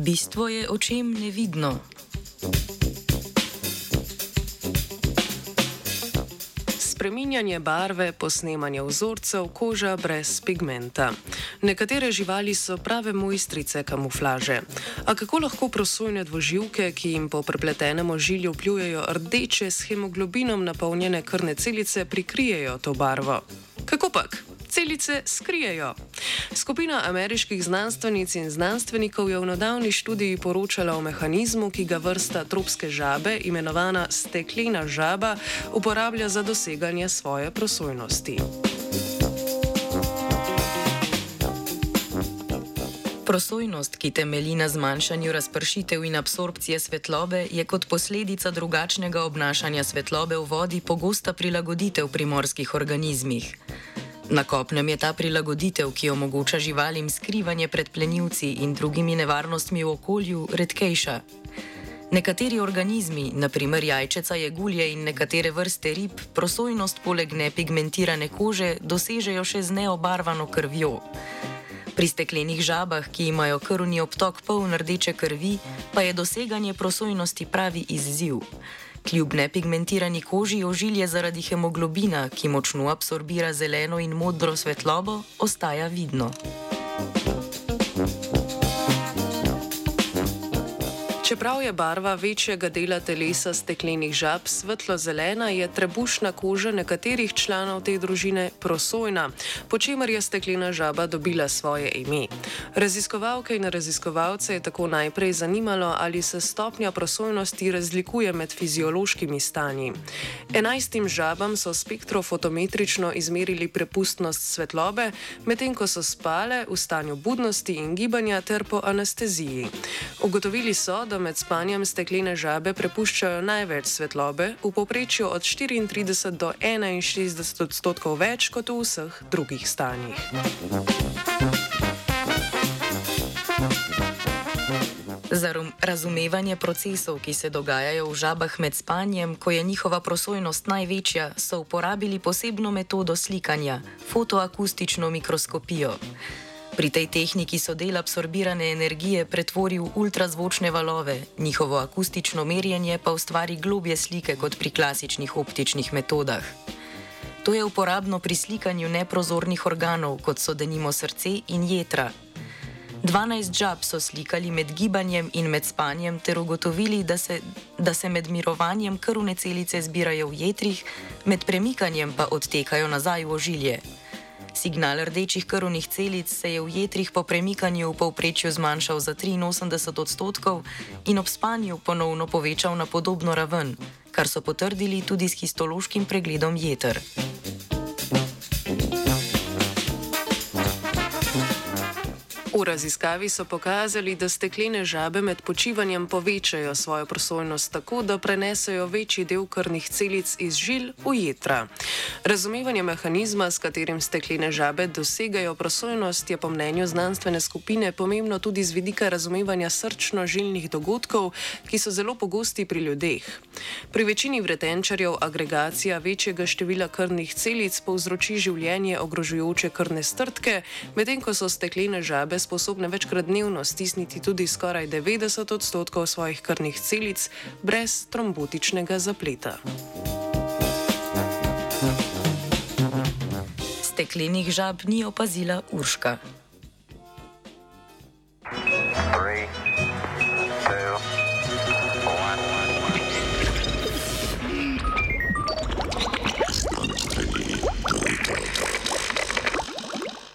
Bistvo je očem nevidno. Spreminjanje barve, posnemanje vzorcev, koža brez pigmenta. Nekatere živali so prave mojstrice kamuflaže. A kako lahko prosojne dvoživke, ki jim po prepletenem ožilju pljujejo rdeče s hemoglobinom napolnjene krvne celice, prikrijejo to barvo? Kako pak? celice skrijejo. Skupina ameriških znanstvenic in znanstvenikov je v nedavni študiji poročala o mehanizmu, ki ga vrsta tropske žabe, imenovana steklena žaba, uporablja za doseganje svoje prosojnosti. Prosojnost, ki temelji na zmanjšanju razpršitev in absorpcije svetlobe, je kot posledica drugačnega obnašanja svetlobe v vodi pogosta prilagoditev pri morskih organizmih. Na kopnem je ta prilagoditev, ki omogoča živalim skrivanje pred plenilci in drugimi nevarnostmi v okolju, redkejša. Nekateri organizmi, naprimer jajčeca jegulje in nekatere vrste rib, prosojnost poleg nepigmentirane kože dosežejo še z neobarvano krvjo. Pri steklenih žabah, ki imajo krvni obtok poln rdeče krvi, pa je doseganje prosojnosti pravi izziv. Kljub nepigmentirani koži ožilje zaradi hemoglobina, ki močno absorbira zeleno in modro svetlobo, ostaja vidno. Čeprav je barva večjega dela telesa steklenih žab svetlo-zelena, je trebušna koža nekaterih članov te družine prosojna, po čemer je steklena žaba dobila svoje ime. Raziskovalke in raziskovalce je tako najprej zanimalo, ali se stopnja prosojnosti razlikuje med fiziološkimi stanji. Enajstim žabam so spektrofotometrično izmerili prepustnost svetlobe, medtem ko so spale v stanju budnosti in gibanja ter po anesteziji. Ugotovili so, da med spanjem steklene žabe prepuščajo največ svetlobe, v povprečju od 34 do 61 odstotkov več kot v vseh drugih stanjih. Za razumevanje procesov, ki se dogajajo v žabah med spanjem, ko je njihova prosojnost največja, so uporabili posebno metodo slikanja - fotoakustično mikroskopijo. Pri tej tehniki so del absorbirane energije pretvoril v ultrazvočne valove, njihovo akustično merjenje pa ustvari globje slike kot pri klasičnih optičnih metodah. To je uporabno pri slikanju neprozornih organov, kot so denimo srce in jedra. 12 žab so slikali med gibanjem in med spanjem ter ugotovili, da se, da se med mirovanjem krvne celice zbirajo v jedrih, med premikanjem pa odtekajo nazaj v ožilje. Signal rdečih krvnih celic se je v jedrih po premikanju v povprečju zmanjšal za 83 odstotkov in ob spanju ponovno povečal na podobno raven, kar so potrdili tudi s histološkim pregledom jeter. V raziskavi so pokazali, da steklene žabe med počivanjem povečajo svojo prosojnost tako, da prenesejo večji del krvnih celic iz žil v jedra. Razumevanje mehanizma, s katerim steklene žabe dosegajo prosojnost, je po mnenju znanstvene skupine pomembno tudi z vidika razumevanja srčno-žilnih dogodkov, ki so zelo pogosti pri ljudeh. Pri večini vretenčarjev agregacija večjega števila krvnih celic povzroči življenje ogrožujoče krvne strtke, medtem ko so steklene žabe sposobne večkrat dnevno stisniti tudi skoraj 90 odstotkov svojih krvnih celic brez trombotičnega zapleta. Steklenih žab ni opazila Urška.